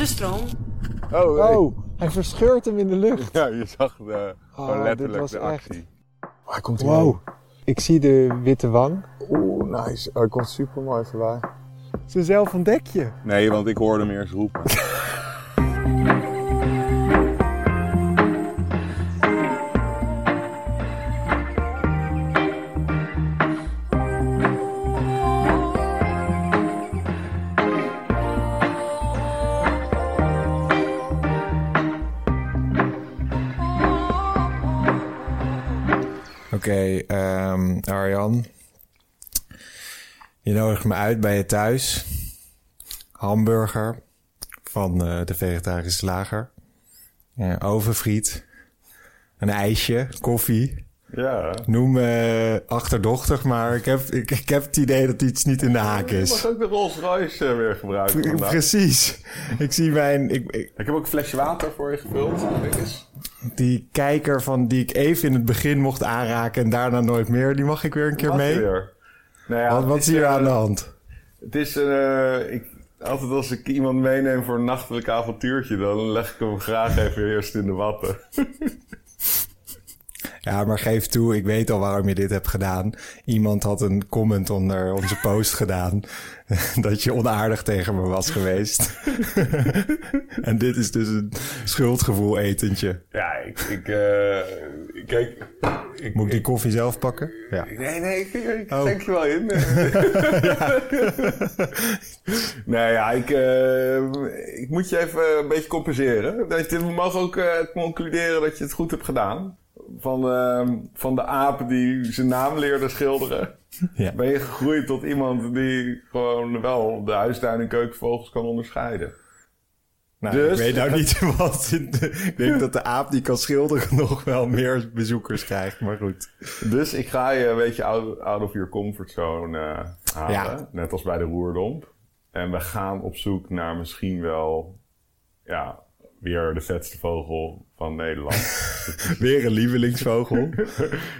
De stroom. Oh, hey. Oh, hij verscheurt hem in de lucht. Ja, je zag de, gewoon Oh, letterlijk dit was de echt- actie. Oh, hij komt wow. Ik zie de witte wang. Oeh, nice. Oh, hij komt super mooi voorbij. Ze zelf ontdek je. Nee, want ik hoorde hem eerst roepen. Ehm, Arjan. Je nodigt me uit bij je thuis. Hamburger van eh, de vegetarische slager. Eh, ovenfriet. Een ijsje, koffie. Ja. Noem me achterdochtig, maar ik heb, ik, ik heb het idee dat iets niet in de haak Je is. mag ook de Rolls Royce eh, weer gebruiken vandaag. Precies. Ik zie mijn... Ik, ik- Ik heb ook een flesje water voor je gevuld. Die kijker van die ik even in het begin mocht aanraken en daarna nooit meer, die mag ik weer een keer Wat mee. weer? Nou ja, Wat, wat is, is hier eh, aan de hand? Het is eh, ik, altijd als ik iemand meeneem voor een nachtelijk avontuurtje, dan leg ik hem graag even eerst in de watten. Ja, maar geef toe, ik weet al waarom je dit hebt gedaan. Iemand had een comment onder onze post gedaan dat je onaardig tegen me was geweest. en dit is dus een schuldgevoel etentje. Ja, ik, ik, eh, kijk, ik, Moet ik die koffie zelf pakken? Ja. Nee, nee, ik, ik Oh. schenk je wel in. nee, ja, ik, eh, ik moet je even een beetje compenseren. Dat je, we mogen ook eh, concluderen dat je het goed hebt gedaan. Van, eh, van de aap die zijn naam leerde schilderen. Ja. Ben je gegroeid tot iemand die gewoon wel de huistuin- en keukenvogels kan onderscheiden. Nou, Dus- ik weet nou niet wat. ik denk dat de aap die kan schilderen nog wel meer bezoekers krijgt, maar goed. Dus ik ga je een beetje out, out of your comfortzone eh halen. Ja. Net als bij de roerdomp. En we gaan op zoek naar misschien wel... Ja, weer de vetste vogel van Nederland. Weer een lievelingsvogel.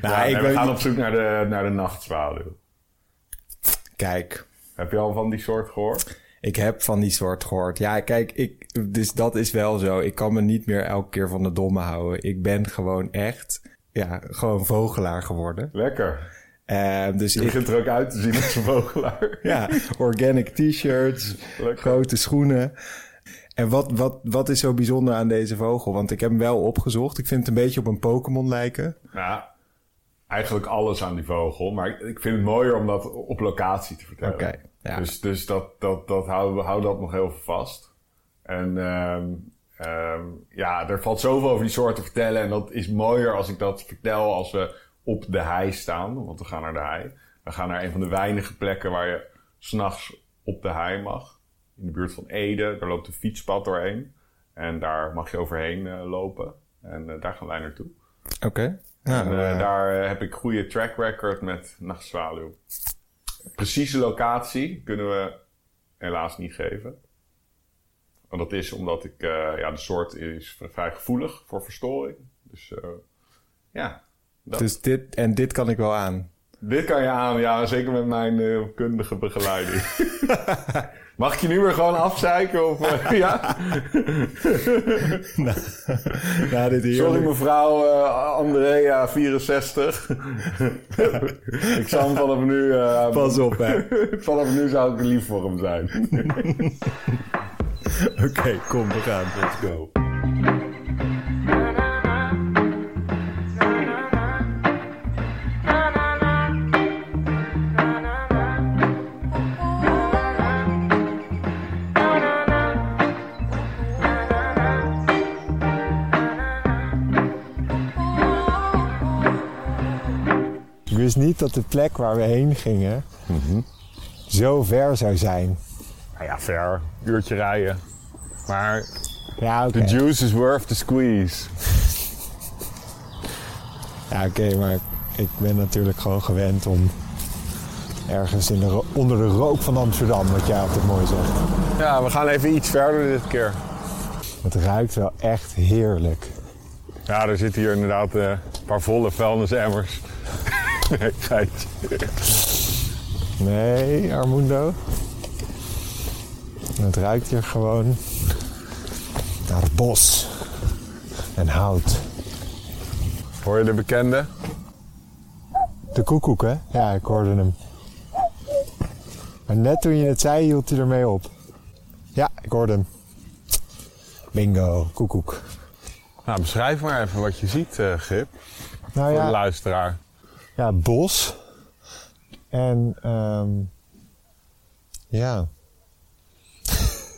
nou, ja, ik en we gaan niet- op zoek naar de, naar de nachtzwaluw. Kijk, Heb je al van die soort gehoord? Ik heb van die soort gehoord. Ja, kijk, ik, dus dat is wel zo. Ik kan me niet meer elke keer van de domme houden. Ik ben gewoon echt, ja, gewoon vogelaar geworden. Lekker. Eh, dus Je ik, begint er ook uit te zien als een vogelaar. ja, organic t-shirts, grote schoenen. En wat, wat, wat is zo bijzonder aan deze vogel? Want ik heb hem wel opgezocht. Ik vind het een beetje op een Pokémon lijken. Nou, eigenlijk alles aan die vogel. Maar ik, vind het mooier om dat op locatie te vertellen. Oké, ja. Dus, dus dat, dat, dat hou, hou dat nog heel veel vast. En ehm, ehm, ja, er valt zoveel over die soort te vertellen. En dat is mooier als ik dat vertel als we op de hei staan. Want we gaan naar de hei. We gaan naar een van de weinige plekken waar je s'nachts op de hei mag. In de buurt van Ede. Daar loopt een fietspad doorheen. En daar mag je overheen eh, lopen. En eh, daar gaan wij naartoe. Oké. En, eh, daar heb ik goede track record met nachtzwaluw. Precieze locatie kunnen we helaas niet geven. En dat is omdat ik, ja, de soort is vrij gevoelig voor verstoring. Dus ja, dat. dus dit, en dit kan ik wel aan. Dit kan je aan, ja, zeker met mijn eh, kundige begeleiding. Mag ik je nu weer gewoon afzeiken? Of, eh, ja? Ja, dit hier. Sorry mevrouw eh, Andrea, 64. ik zal hem vanaf nu... Pas op, hè. vanaf nu zou ik lief voor hem zijn. Oké, kom, we gaan. Let's go. Niet dat de plek waar we heen gingen zo ver zou zijn. Nou ja, ver. Uurtje rijden. Maar Ja, the juice is worth the squeeze. Ja, oké, maar ik ben natuurlijk gewoon gewend om ergens in de onder de rook van Amsterdam, wat jij altijd mooi zegt. Ja, we gaan even iets verder dit keer. Het ruikt wel echt heerlijk. Ja, er zitten hier inderdaad eh, een paar volle vuilnisemmers. Nee, geitje. Nee, Armundo. Het ruikt hier gewoon Naar het bos. En hout. Hoor je de bekende? De koekoek, hè? Ja, ik hoorde hem. Maar net toen je het zei, hield hij ermee op. Ja, ik hoorde hem. Bingo, koekoek. Nou, beschrijf maar even wat je ziet, eh Gip. Nou Voor de luisteraar. Ja bos. En, ehm ja.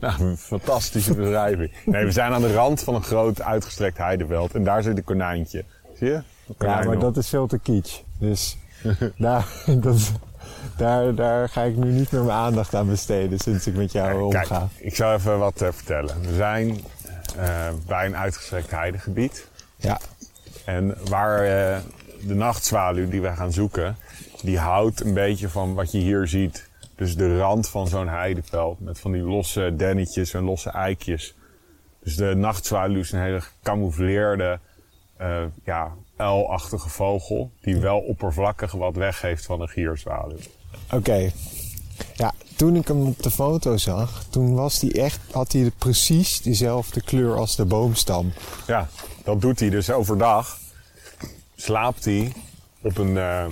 Nou, een fantastische beschrijving. Nee, we zijn aan de rand van een groot uitgestrekt heideveld. En daar zit een konijntje. Zie je? Ja, maar dat is veel te kitsch. Dus daar, dat, daar, daar ga ik nu niet meer mijn aandacht aan besteden sinds ik met jou Kijk, omga. ik zal even wat eh, vertellen. We zijn eh, bij een uitgestrekt heidegebied. Ja, En waar eh, de nachtzwaluw die we gaan zoeken, die houdt een beetje van wat je hier ziet. Dus de rand van zo'n heideveld met van die losse dennetjes en losse eikjes. Dus de nachtzwaluw is een hele gecamoufleerde, eh ja, uilachtige vogel. Die wel oppervlakkig wat weggeeft van een gierzwaluw. oké. Ja, toen ik hem op de foto zag, toen was die echt, had hij precies dezelfde kleur als de boomstam. Ja, dat doet hij dus overdag. Slaapt hij op een, eh,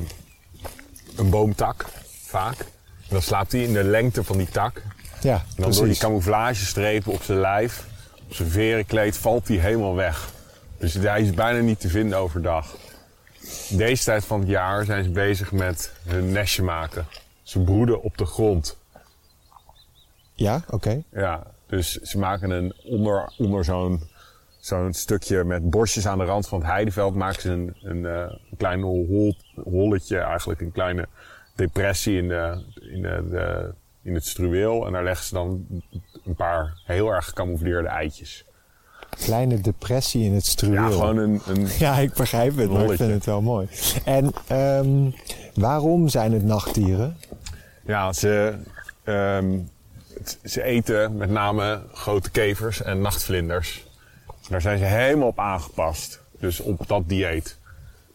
een boomtak, vaak. En dan slaapt hij in de lengte van die tak. Ja, En dan precies. door die camouflagestrepen op zijn lijf, op zijn verenkleed, valt hij helemaal weg. Dus hij is bijna niet te vinden overdag. Deze tijd van het jaar zijn ze bezig met hun nestje maken. Ze broeden op de grond. Ja, oké. Ja, dus ze maken een onder, onder zo'n zo'n stukje met bosjes aan de rand van het heideveld maken ze een, een, eh, een klein hol, holletje, eigenlijk een kleine depressie in, de, in, de, de- in het struweel. En daar leggen ze dan een paar heel erg gecamoufleerde eitjes. Kleine depressie in het struweel. Ja, gewoon een, een Ja, ik begrijp het, maar ik vind het wel mooi. En ehm, waarom zijn het nachtdieren? Ja, ze, ehm, ze eten met name grote kevers en nachtvlinders. Daar zijn ze helemaal op aangepast. Dus op dat dieet.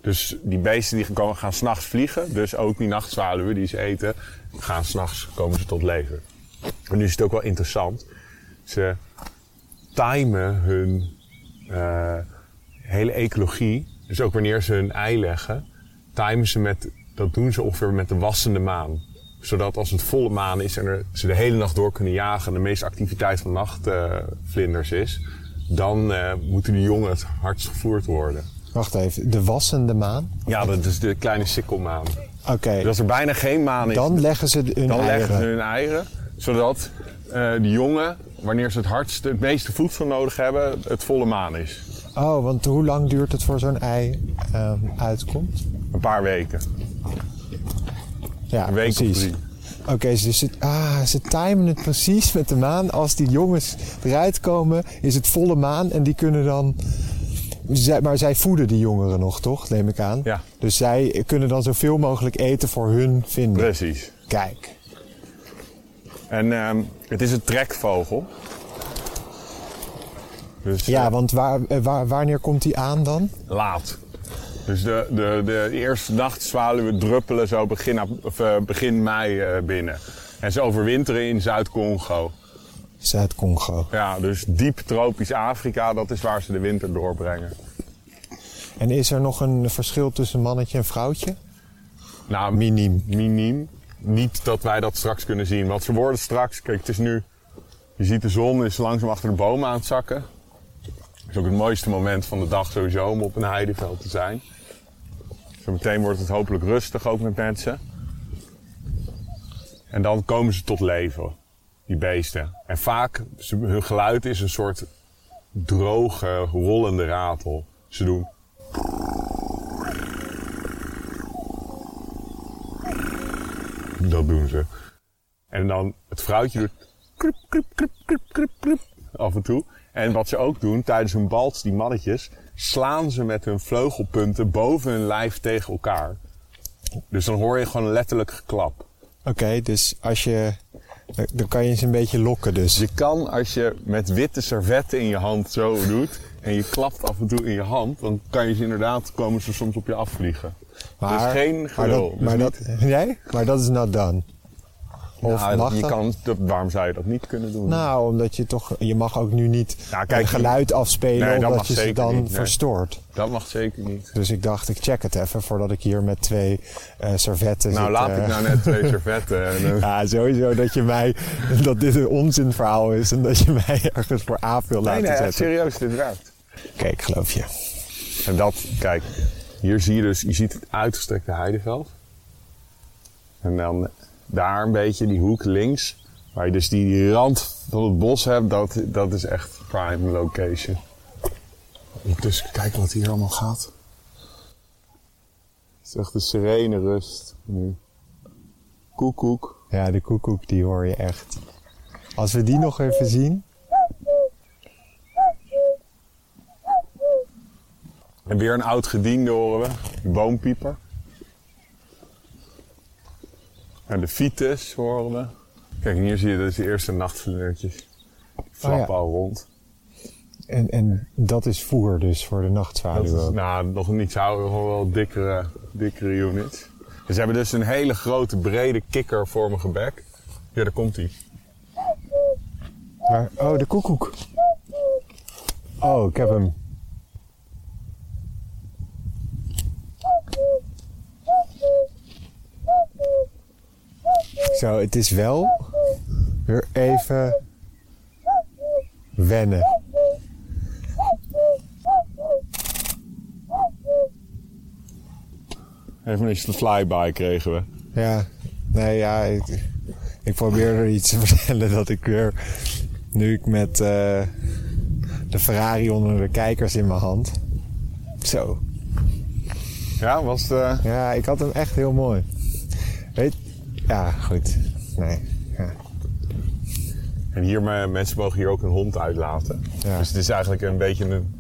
Dus die beesten die komen, gaan s'nachts vliegen. Dus ook die nachtzwaluwen die ze eten, gaan s'nachts komen ze tot leven. En nu is het ook wel interessant. Ze timen hun eh, hele ecologie. Dus ook wanneer ze hun ei leggen, timen ze met, dat doen ze ongeveer met de wassende maan. Zodat als het volle maan is en er, ze de hele nacht door kunnen jagen en de meeste activiteit van nachtvlinders is, dan eh, moeten die jongen het hardst gevoerd worden. Wacht even, de wassende maan? Ja, dat is de kleine sikkelmaan. Oké, Dus als er bijna geen maan is, dan leggen ze hun dan eieren. leggen ze hun eieren. Zodat eh de jongen, wanneer ze het hardst, het meeste voedsel nodig hebben, het volle maan is. Oh, want hoe lang duurt het voor zo'n ei ehm, uitkomt? Een paar weken. Ja, Een week of precies. drie. Oké, dus het, ah, ze timen het precies met de maan. Als die jongens eruit komen, is het volle maan en die kunnen dan... Zij, maar zij voeden die jongeren nog, toch? Neem ik aan. Ja. Dus zij kunnen dan zoveel mogelijk eten voor hun vinden. Precies. Kijk. En ehm, het is een trekvogel. Dus Ja, eh, want waar, eh, waar, wanneer komt die aan dan? laat. Dus de, de, de eerste nachtzwaluwen druppelen zo begin, of, eh, begin mei eh, binnen. En ze overwinteren in Zuid-Congo. Zuid-Congo. Ja, dus diep tropisch Afrika, dat is waar ze de winter doorbrengen. En is er nog een verschil tussen mannetje en vrouwtje? Nou, Miniem. miniem. Niet dat wij dat straks kunnen zien. Want ze worden straks, kijk, het is nu. Je ziet de zon is langzaam achter de bomen aan het zakken. Het is ook het mooiste moment van de dag sowieso om op een heideveld te zijn. Zometeen wordt het hopelijk rustig ook met mensen. En dan komen ze tot leven, die beesten. En vaak, hun geluid is een soort droge, rollende ratel. Ze doen Dat doen ze. En dan het vrouwtje doet krip, krip, krip, krip, krip, krip, af en toe. En wat ze ook doen tijdens hun balts, die mannetjes, slaan ze met hun vleugelpunten boven hun lijf tegen elkaar. Dus dan hoor je gewoon letterlijk geklap. Oké, dus als je... Dan kan je ze een beetje lokken dus. Je kan als je met witte servetten in je hand zo doet en je klapt af en toe in je hand, dan kan je ze inderdaad, komen ze soms op je afvliegen. dus geen maar gelul. dat, Dus maar dat, nee? Maar dat is not done. Of Nou, mag je dat? kan, waarom zou je dat niet kunnen doen? Nou, omdat je toch... Je mag ook nu niet Ja, kijk, een geluid afspelen Nee, dat omdat je ze dan niet, nee. verstoort. Dat mag zeker niet. Dus ik dacht, ik check het even voordat ik hier met twee eh servetten Nou, zit. laat eh. ik nou net twee servetten. En, eh, Ja, sowieso dat je mij... Dat dit een onzinverhaal is en dat je mij ergens voor af wil nee, laten nee, zetten. serieus, dit werkt. Oké, ik geloof je. En dat, kijk, hier zie je dus, je ziet het uitgestrekte heideveld. En dan daar een beetje die hoek links, waar je dus die, die rand van het bos hebt, dat, dat is echt prime location. Dus kijk wat hier allemaal gaat. Het is echt een serene rust nu. Koekoek. Ja, de koekoek, die hoor je echt. Als we die nog even zien... En weer een oud gediende horen we, de boompieper. En de fiets horen we. Kijk, hier zie je dus de eerste nachtvlindertjes. Flappen Oh ja. al rond. En, en dat is voer dus voor de Dat nachtzwaluw is, ook. nou, nog niet zo, gewoon wel dikkere, dikkere units. Ze hebben dus een hele grote, brede kikkervormige bek. Ja, daar komt hij. Oh, de koekoek. Oh, ik heb hem. Zo, het is wel weer even wennen. Even een flyby kregen we. Ja, nee, ja, ik, ik probeer er iets te vertellen dat ik weer, nu ik met eh, de Ferrari onder de kijkers in mijn hand. Zo, Ja, was het... eh, ja, ik had hem echt heel mooi. Weet, ja, goed. Nee, ja. En hier, me- mensen mogen hier ook een hond uitlaten. Ja. Dus het is eigenlijk een beetje een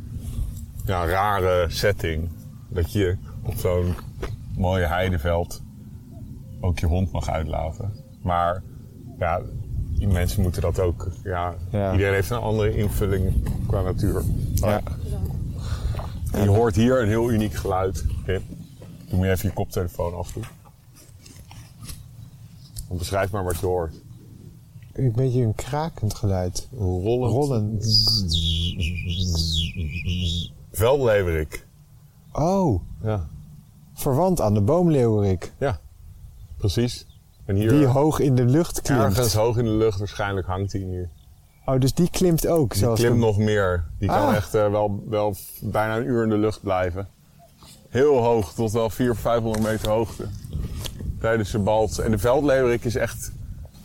ja, rare setting. Dat je op zo'n mooie heideveld ook je hond mag uitlaten. Maar ja, die mensen moeten dat ook. Ja, Ja. Iedereen heeft een andere invulling qua natuur. ja. Je hoort hier een heel uniek geluid. Pim, doe me even je koptelefoon afdoen. Dan beschrijf maar wat je hoort. Een beetje een krakend geluid. Rollend. Rollend. Oh, Ja. verwant aan de boomleeuwerik. Ja, precies. En hier Die hoog in de lucht klimt. ergens hoog in de lucht, waarschijnlijk hangt hij nu. Oh, dus die klimt ook. Die klimt nog meer. Die kan Ah. echt eh, wel, wel bijna een uur in de lucht blijven. Heel hoog, tot wel 400, 500 meter hoogte. Tijdens de balt. En de veldleeuwerik is echt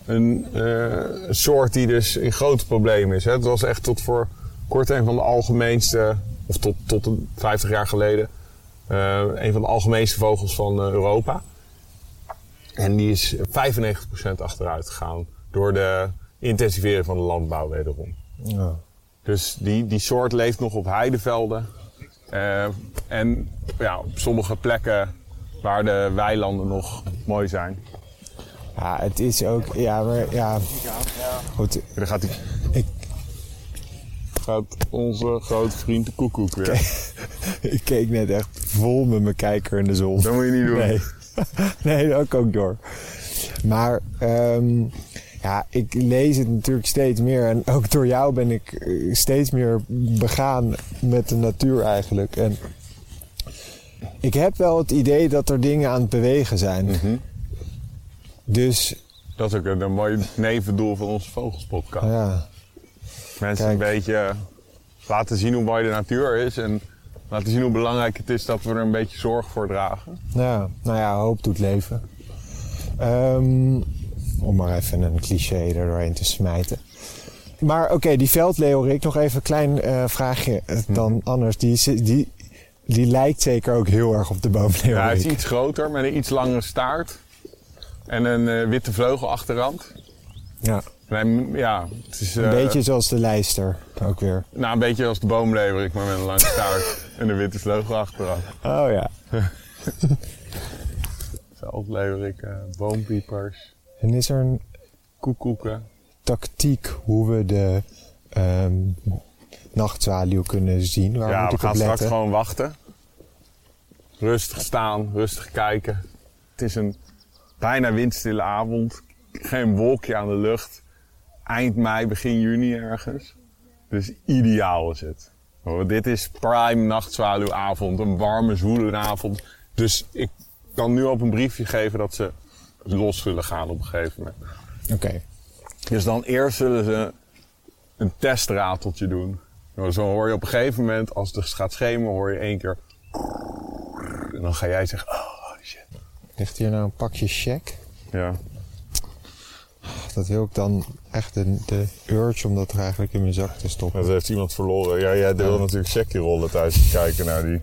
een, eh, soort die dus in grote problemen is. Hè. Het was echt tot voor kort een van de algemeenste, of tot, tot een 50 jaar geleden, eh, een van de algemeenste vogels van eh, Europa. En die is 95% achteruit gegaan door de intensivering van de landbouw wederom. Ja. Dus die, die soort leeft nog op heidevelden. En ja, op sommige plekken waar de weilanden nog mooi zijn. ja, het is ook... Ja, maar ja... Goed, dan gaat, die, ik, gaat onze grote vriend de koekoek weer. ik keek net echt vol met mijn kijker in de zon. Dat moet je niet doen. Nee, nee dat ook door. Maar ehm, ja, ik lees het natuurlijk steeds meer. En ook door jou ben ik eh, steeds meer begaan met de natuur eigenlijk. En ik heb wel het idee dat er dingen aan het bewegen zijn. Mhm. Dus Dat is ook een, een mooi nevendoel van onze Vogelspodcast. ja, Mensen Kijk. een beetje laten zien hoe mooi de natuur is. En laten zien hoe belangrijk het is dat we er een beetje zorg voor dragen. ja, nou ja, hoop doet leven. Ehm, om maar even een cliché er doorheen te smijten. Maar oké, die veldleeuwerik, nog even een klein eh, vraagje eh, dan anders. Die, die, die lijkt zeker ook heel erg op de Ja, hij boomleeuwerik. is iets groter met een iets langere staart. En een eh, witte vleugel achterrand. Ja, ja, het is een eh, beetje zoals de lijster ook weer. Nou, een beetje als de boomleverik, maar met een lange staart en een witte vleugel achteraan. Oh ja. Veldleverik, eh, boompiepers, En is er een koekoeken. tactiek hoe we de ehm nachtzwaluw kunnen zien? Waar ja, moet we ik gaan op straks gewoon wachten. Rustig staan, rustig kijken. Het is een bijna windstille avond. geen wolkje aan de lucht. Eind mei, begin juni ergens. Dus ideaal is het. Oh, dit is prime nachtzwaluwavond, een warme, zwoele avond. Dus ik kan nu op een briefje geven dat ze los zullen gaan op een gegeven moment. Oké. Dus dan eerst zullen ze een testrateltje doen. Nou, Zo hoor je op een gegeven moment, als het gaat schemen, hoor je één keer. En dan ga jij zeggen, oh shit. Ligt hier nou een pakje check? Ja. Dat wil ik dan echt de, de urge om dat er eigenlijk in mijn zak te stoppen. Dat heeft iemand verloren. Ja, jij wil natuurlijk checkie rollen thuis te kijken naar die.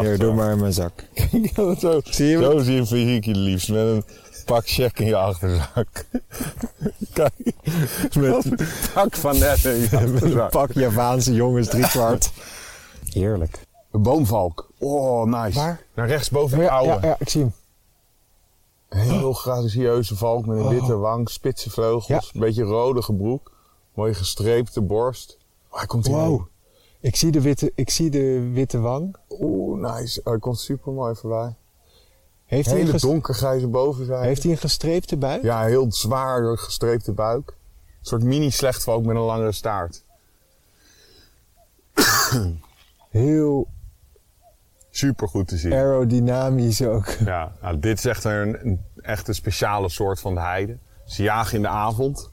Hier, doe maar in mijn zak. Ja, zo, Zie je? zo zie je een fysiekje liefst. Met een pak check in je achterzak. Kijk, met een pak van net in je Met een pak Javaanse jongens, drie kwart. Heerlijk. Een boomvalk. Oh, nice. Waar? Naar rechts boven de Ja, oude. ja, ja, ik zie hem. Een heel gracieuze valk met een witte wang, spitse vleugels, Ja. een beetje rodige broek, mooie gestreepte borst. Oh, hij komt hier. Wow. Ik zie de witte, ik zie de witte wang. Oeh, nice. Oh, hij komt super mooi voorbij. Heeft hij, een Hele donkergrijze bovenzijde. heeft hij een gestreepte buik? Ja, heel zwaar gestreepte buik. Een soort mini slechtvalk met een langere staart. Heel Super goed te zien. aerodynamisch ook. Ja, nou, dit is echt een, een echt een speciale soort van de heide. Ze jagen in de avond.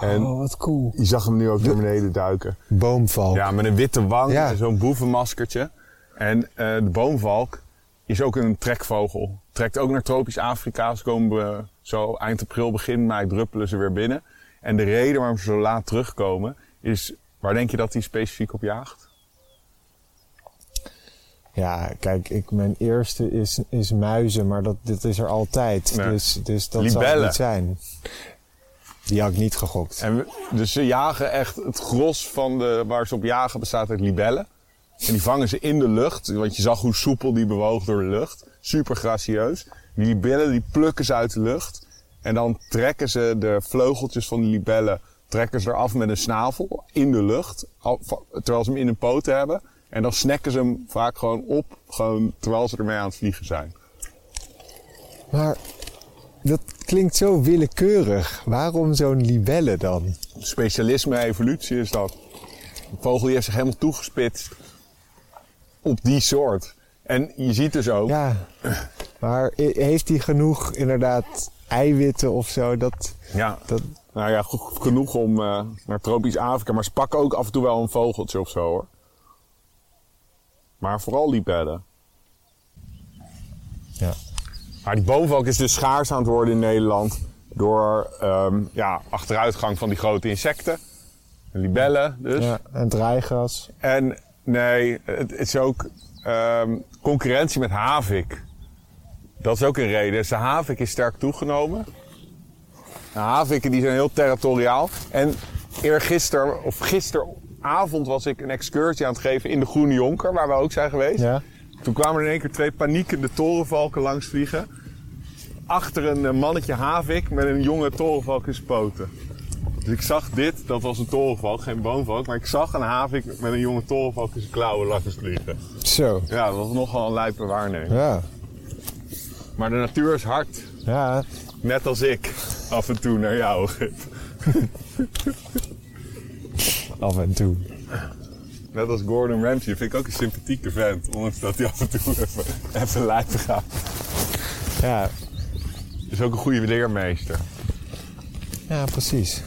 En Oh, wat cool. je zag hem nu ook naar beneden duiken. Boomvalk. Ja, met een witte wang Ja. en zo'n boevenmaskertje. En eh, de boomvalk is ook een trekvogel. Trekt ook naar tropisch Afrika. Ze komen eh, zo eind april, begin mei druppelen ze weer binnen. En de reden waarom ze zo laat terugkomen is... Waar denk je dat hij specifiek op jaagt? Ja, kijk, ik, mijn eerste is, is muizen, maar dat, dit is er altijd. Nee. Dus, dus dat zal het Libellen. niet zijn. Die had ik niet gegokt. En we- dus ze jagen echt... Het gros van de, waar ze op jagen bestaat uit libellen. En die vangen ze in de lucht. Want je zag hoe soepel die bewoog door de lucht. Super gracieus. Die libellen die plukken ze uit de lucht. En dan trekken ze de vleugeltjes van die libellen trekken ze eraf met een snavel in de lucht. Terwijl ze hem in hun poten hebben. En dan snacken ze hem vaak gewoon op. Gewoon terwijl ze ermee aan het vliegen zijn. Maar dat klinkt zo willekeurig. Waarom zo'n libelle dan? Specialisme evolutie is dat. Een vogel die heeft zich helemaal toegespitst op die soort. En je ziet dus ook... Ja, maar heeft hij genoeg inderdaad eiwitten of zo? Dat, Ja, dat, nou ja, genoeg om eh, naar tropisch Afrika. Maar ze pakken ook af en toe wel een vogeltje of zo hoor. Maar vooral libellen. ja. Maar die boomvalk is dus schaars aan het worden in Nederland. Door ehm, ja, achteruitgang van die grote insecten. Libellen dus. ja, en draaigras. En nee, het is ook ehm, concurrentie met havik. Dat is ook een reden. Dus de havik is sterk toegenomen. De haviken die zijn heel territoriaal. En eergisteren, of gisteravond was ik een excursie aan het geven in de Groene Jonker, waar we ook zijn geweest. Ja. Toen kwamen er in één keer twee paniekende torenvalken langs vliegen. Achter een mannetje havik met een jonge torenvalk in zijn poten. Dus ik zag dit, dat was een torenvalk, geen boomvalk. Maar ik zag een havik met een jonge torenvalk in zijn klauwen langs vliegen. Zo. Ja, dat was nogal een lijpe waarneming. Ja. Maar de natuur is hard. Ja. Net als ik. Af en toe naar jou. Af en toe. Net als Gordon Ramsay. vind ik ook een sympathieke vent. Ondanks dat hij af en toe even, even lijpen gaat. Ja. Is ook een goede leermeester. Ja, precies.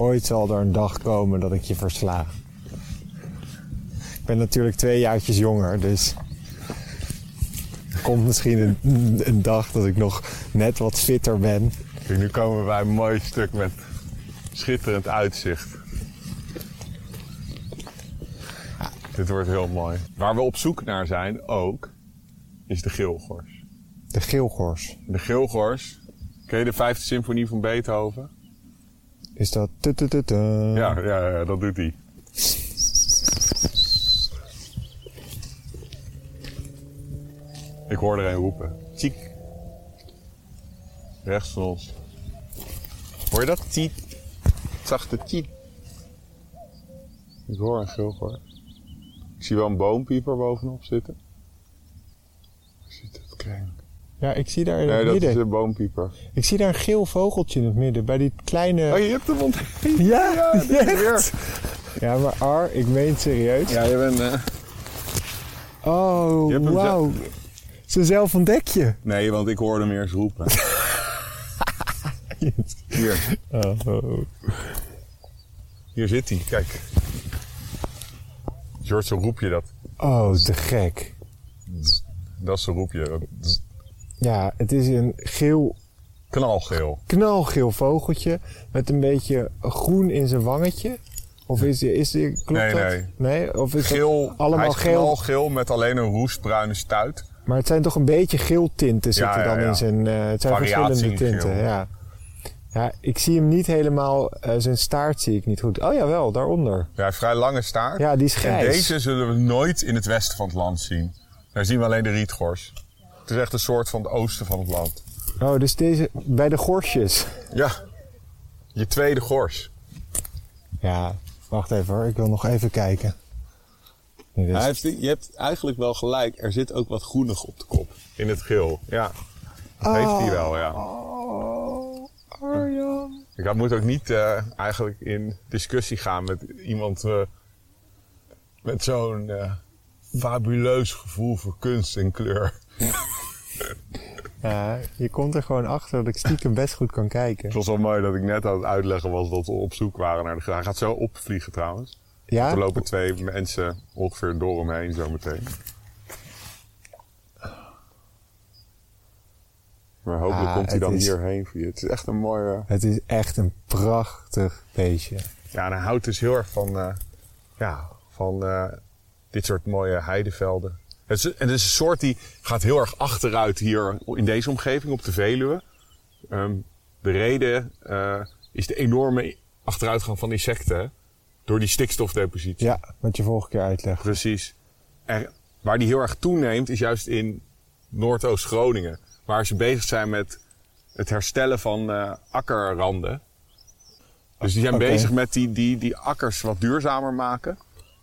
Ooit zal er een dag komen dat ik je versla. Ik ben natuurlijk twee jaartjes jonger, dus... Er komt misschien een, een dag dat ik nog net wat fitter ben. Kijk, nu komen we bij een mooi stuk met schitterend uitzicht. Dit wordt heel mooi. Waar we op zoek naar zijn ook, is de geelgors. De geelgors. De geelgors, ken je de vijfde symfonie van Beethoven? Is dat... Ja, ja, ja dat doet hij. Ik hoor er een roepen. Tjiek. Rechts van ons. Hoor je dat? Tiet. Zachte tiet. Ik hoor een geelgors. Ik zie wel een boompieper bovenop zitten. Waar zit het kring? Ja, ik zie daar in Nee, het dat midden. is de boompieper. Ik zie daar een geel vogeltje in het midden. Bij die kleine... Oh, je hebt hem ont... ja, Ja, is weer. Ja, maar Ar, ik meen het serieus. Ja, je bent... eh, Oh, wauw. Zo zelf ontdek je. Nee, want ik hoorde hem eerst roepen. Hier, Oh, oh. hier zit hij. Kijk. George, zo roep je dat. oh, te gek. Dat is zo roep je. Ja, het is een geel, Knalgeel. knalgeel vogeltje met een beetje groen in zijn wangetje. Of is die, is die klopt Nee, dat? nee. Nee? Of is Geel, dat allemaal hij is geel? knalgeel met alleen een roestbruine stuit. Maar het zijn toch een beetje geeltinten zitten Ja, ja, dan ja. in zijn... eh, het zijn Variatie verschillende in tinten, geel. ja. Ja, ik zie hem niet helemaal... eh, zijn staart zie ik niet goed. Oh jawel, daaronder. Ja, hij heeft vrij lange staart. Ja, die is en grijs. deze zullen we nooit in het westen van het land zien. Daar zien we alleen de rietgors. Het is echt een soort van het oosten van het land. Oh, dus deze... Bij de gorsjes. Ja, je tweede gors. Ja, wacht even hoor. Ik wil nog even kijken. Is- Hij heeft, je hebt eigenlijk wel gelijk. Er zit ook wat groenig op de kop. In het geel. Ja, dat heeft hij wel, ja. Oh, Arjan. Ik moet ook niet eh, eigenlijk in discussie gaan met iemand eh, met zo'n eh, fabuleus gevoel voor kunst en kleur. Ja, je komt er gewoon achter dat ik stiekem best goed kan kijken. Het was wel mooi dat ik net aan het uitleggen was dat we op zoek waren naar de Hij gaat zo opvliegen trouwens. Ja? Er lopen twee mensen ongeveer door hem heen zo meteen. Maar hopelijk Ah, komt hij dan is- hierheen voor je. Het is echt een mooie... Het is echt een prachtig beestje. Ja, en hij houdt dus heel erg van, eh, ja, van eh, dit soort mooie heidevelden. Het is, en het is een soort die gaat heel erg achteruit hier in deze omgeving op de Veluwe. Ehm, de reden eh, is de enorme achteruitgang van insecten door die stikstofdepositie. Ja, wat je vorige keer uitlegde. Precies. En waar die heel erg toeneemt is juist in Noordoost-Groningen. Waar ze bezig zijn met het herstellen van eh, akkerranden. Dus die zijn bezig met die, die, die akkers wat duurzamer maken.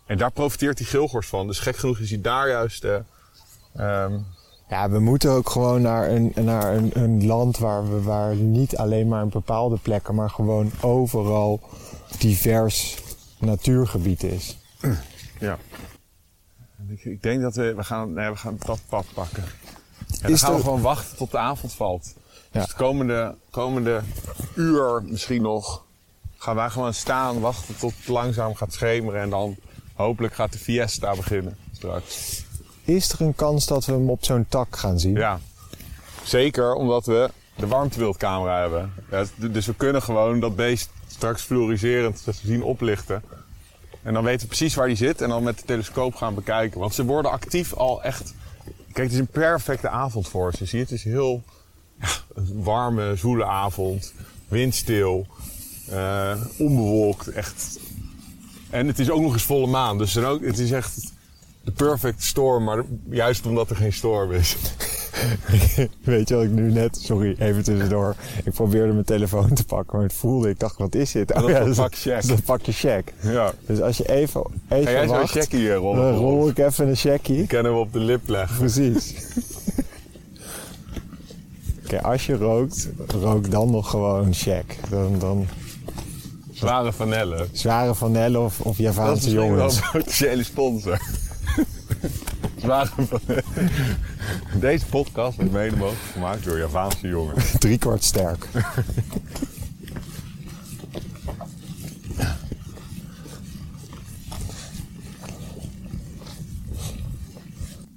En daar profiteert die geelgors van. Dus gek genoeg is hij daar juist... eh, ehm, Ja, we moeten ook gewoon naar een, naar een, een land waar, we, waar niet alleen maar een bepaalde plekken, maar gewoon overal divers natuurgebied is. ja. Ik, ik denk dat we... We gaan, nee, we gaan dat pad pakken. En dan gaan we gewoon wachten tot de avond valt. Ja. Dus het komende, komende uur misschien nog gaan wij gewoon staan, wachten tot het langzaam gaat schemeren. En dan hopelijk gaat de fiesta beginnen straks. Is er een kans dat we hem op zo'n tak gaan zien? Ja, zeker omdat we de warmtebeeldcamera hebben. Ja, dus we kunnen gewoon dat beest straks fluoriserend zien oplichten. En dan weten we precies waar die zit en dan met de telescoop gaan bekijken. Want ze worden actief al echt... Kijk, het is een perfecte avond voor ze. Zie je, het is heel ja, een warme, zoele avond. Windstil. eh, onbewolkt. Echt. En het is ook nog eens volle maan. Dus dan ook, het is echt de perfect storm. Maar juist omdat er geen storm is. Weet je wat ik nu net, sorry, even tussendoor. Ik probeerde mijn telefoon te pakken, maar het voelde, ik dacht, wat is dit? dat is dat is pak check. dat pakje check. Ja. Dus als je even, even Ga jij zo'n wacht, checkie eh, rollen? dan rol ik even een checkie. Die kunnen we op de lip leggen. Precies. Oké, als je rookt, rook dan nog gewoon check. Dan, dan Zware vanellen. zware vanille of, of Dat is Javaanse misschien wel jongens. een potentiële sponsor. Zware vanellen. Deze podcast wordt mede mogelijk gemaakt door Javaanse jongens. Drie kwart sterk.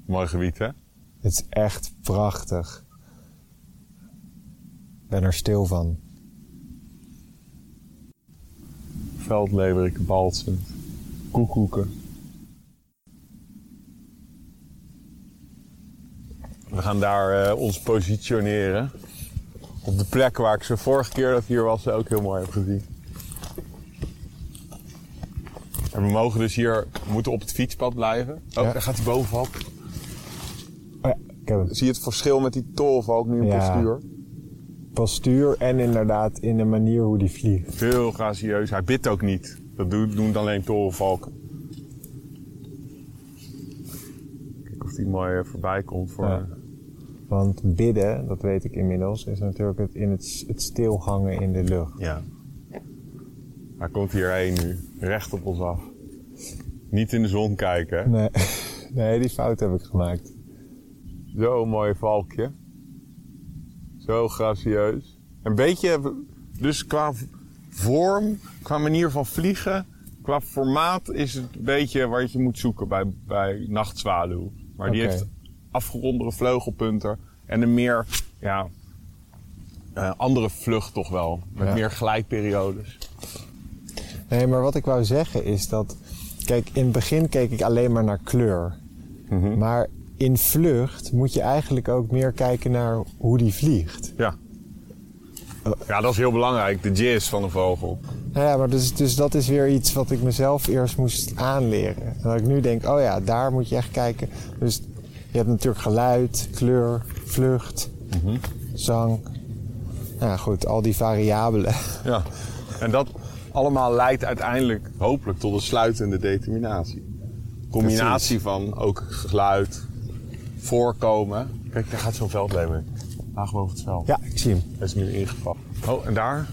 Mooi gebied, hè? Het is echt prachtig. Ik ben er stil van. Veldleeuwerik, balsen, koekoeken. We gaan daar eh, ons positioneren. Op de plek waar ik ze vorige keer dat ik hier was ook heel mooi heb gezien. En we mogen dus hier, moeten op het fietspad blijven. Oh, Ja. daar gaat hij bovenop. Oh ja, ik heb het. Zie je het verschil met die tolvalk nu in Ja. postuur? Postuur en inderdaad in de manier hoe die vliegt. Veel gracieus. Hij bidt ook niet. Dat doen, alleen torenvalken. Kijk of die mooi eh, voorbij komt voor... Ja. Want bidden, dat weet ik inmiddels, is natuurlijk het, in het, het stilhangen in de lucht. Ja. Hij komt hierheen nu, recht op ons af. Niet in de zon kijken. hè? Nee, nee die fout heb ik gemaakt. Zo'n mooi valkje. Zo gracieus. Een beetje, dus qua vorm, qua manier van vliegen, qua formaat is het een beetje wat je moet zoeken bij, bij nachtzwaluw. Maar die heeft afgerondere vleugelpunten en een meer, ja, eh, andere vlucht toch wel. Met Ja. meer glijperiodes. Nee, maar wat ik wou zeggen is dat... Kijk, in het begin keek ik alleen maar naar kleur. Mhm. Maar in vlucht moet je eigenlijk ook meer kijken naar hoe die vliegt. Ja. Ja, dat is heel belangrijk, de jizz van een vogel. Nou ja, maar dus, dus dat is weer iets wat ik mezelf eerst moest aanleren. En dat ik nu denk, oh ja, daar moet je echt kijken. Dus je hebt natuurlijk geluid, kleur, vlucht, zang. Nou goed, al die variabelen. Ja. En dat allemaal leidt uiteindelijk hopelijk tot een sluitende determinatie. Combinatie van ook geluid, voorkomen. Kijk, daar gaat zo'n veldleven. Laag boven het veld. Ja, ik zie hem. Hij is nu ingevallen. Oh, en daar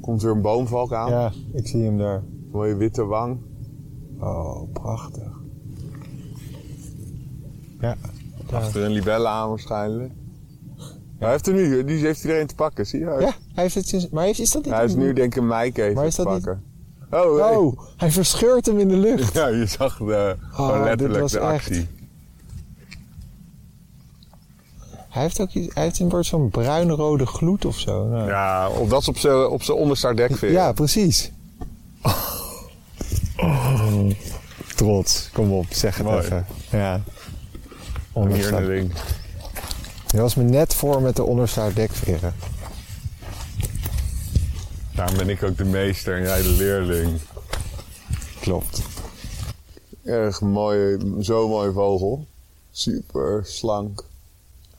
komt weer een boomvalk aan. Ja, ik zie hem daar. Mooie witte wang. Oh, prachtig. Ja, daar. Achter een libelle aan waarschijnlijk. Hij heeft er nu, die heeft iedereen te pakken, zie je? Ja, hij heeft het sinds... Maar is, is dat niet... Hij is nu denk ik een meikever Maar is te dat niet- pakken. Oh, hey. Oh, hij verscheurt hem in de lucht. Ja, je zag de, gewoon Oh, dit letterlijk was de echt- actie. Hij heeft ook iets, hij heeft een soort van bruinrode gloed of zo. Nou, Ja, of dat is op zijn op onderste dekveer. Ja, precies. Trots, kom op, zeg het Mooi. even. Ja. Ring. Je was me net voor met de onderstaart dekveren. Daarom ben ik ook de meester en jij de leerling. Klopt. Erg mooi, zo mooi vogel. Super slank.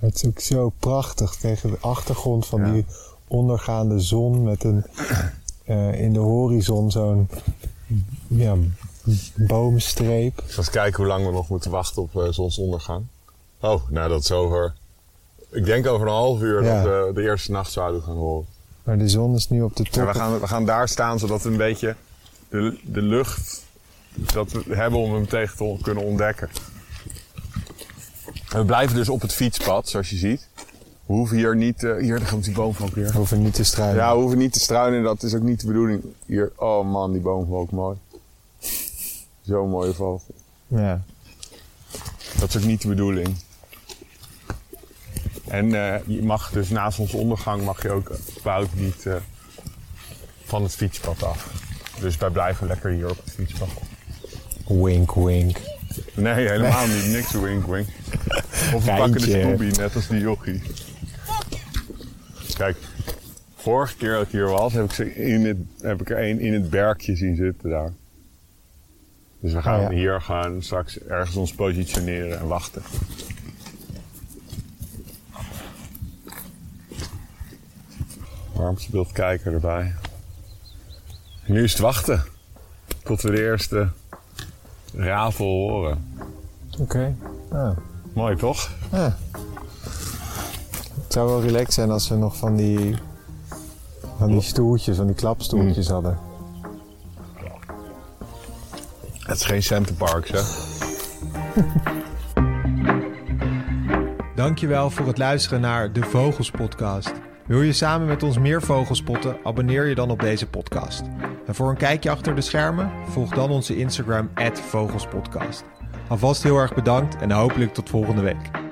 Het is ook zo prachtig tegen de achtergrond van Ja. die ondergaande zon met een eh, in de horizon zo'n ja, boomstreep. Eens kijken hoe lang we nog moeten wachten op eh, zonsondergang. Oh, nou dat is over. Ik denk over een half uur Ja. dat we de eerste nachtzwaluw gaan horen. Maar de zon is nu op de top. we gaan, we gaan daar staan zodat we een beetje de, de lucht dat we hebben om hem tegen te kunnen ontdekken. We blijven dus op het fietspad, zoals je ziet. We hoeven hier niet... eh, hier, daar komt die boomvalk weer. We hoeven niet te struinen. Ja, we hoeven niet te struinen. Dat is ook niet de bedoeling. Hier, oh man, die boomvalk mooi. Zo'n mooie vogel. ja. Dat is ook niet de bedoeling. En eh, je mag dus na zonsondergang mag je ook niet eh, van het fietspad af. Dus wij blijven lekker hier op het fietspad. Wink, wink. Nee, helemaal niet. Niks wink wink. Of we pakken de. Scooby, net als die jochie. Kijk, vorige keer dat ik hier was, heb ik, ze in het, heb ik er één in het berkje zien zitten daar. Dus we gaan Oh ja. hier gaan straks ergens ons positioneren en wachten. Warmste beeld kijker erbij. En nu is het wachten. Tot we de eerste ravel horen. Oké. Ah. Mooi toch? Ah. Het zou wel relaxed zijn als we nog van die, van die stoeltjes, van die klapstoeltjes hadden. Het is geen centerparks hè. Dankjewel voor het luisteren naar de Vogels Podcast. Wil je samen met ons meer vogels spotten? Abonneer je dan op deze podcast. En voor een kijkje achter de schermen, volg dan onze Instagram, Vogelspodcast. Alvast heel erg bedankt en hopelijk tot volgende week.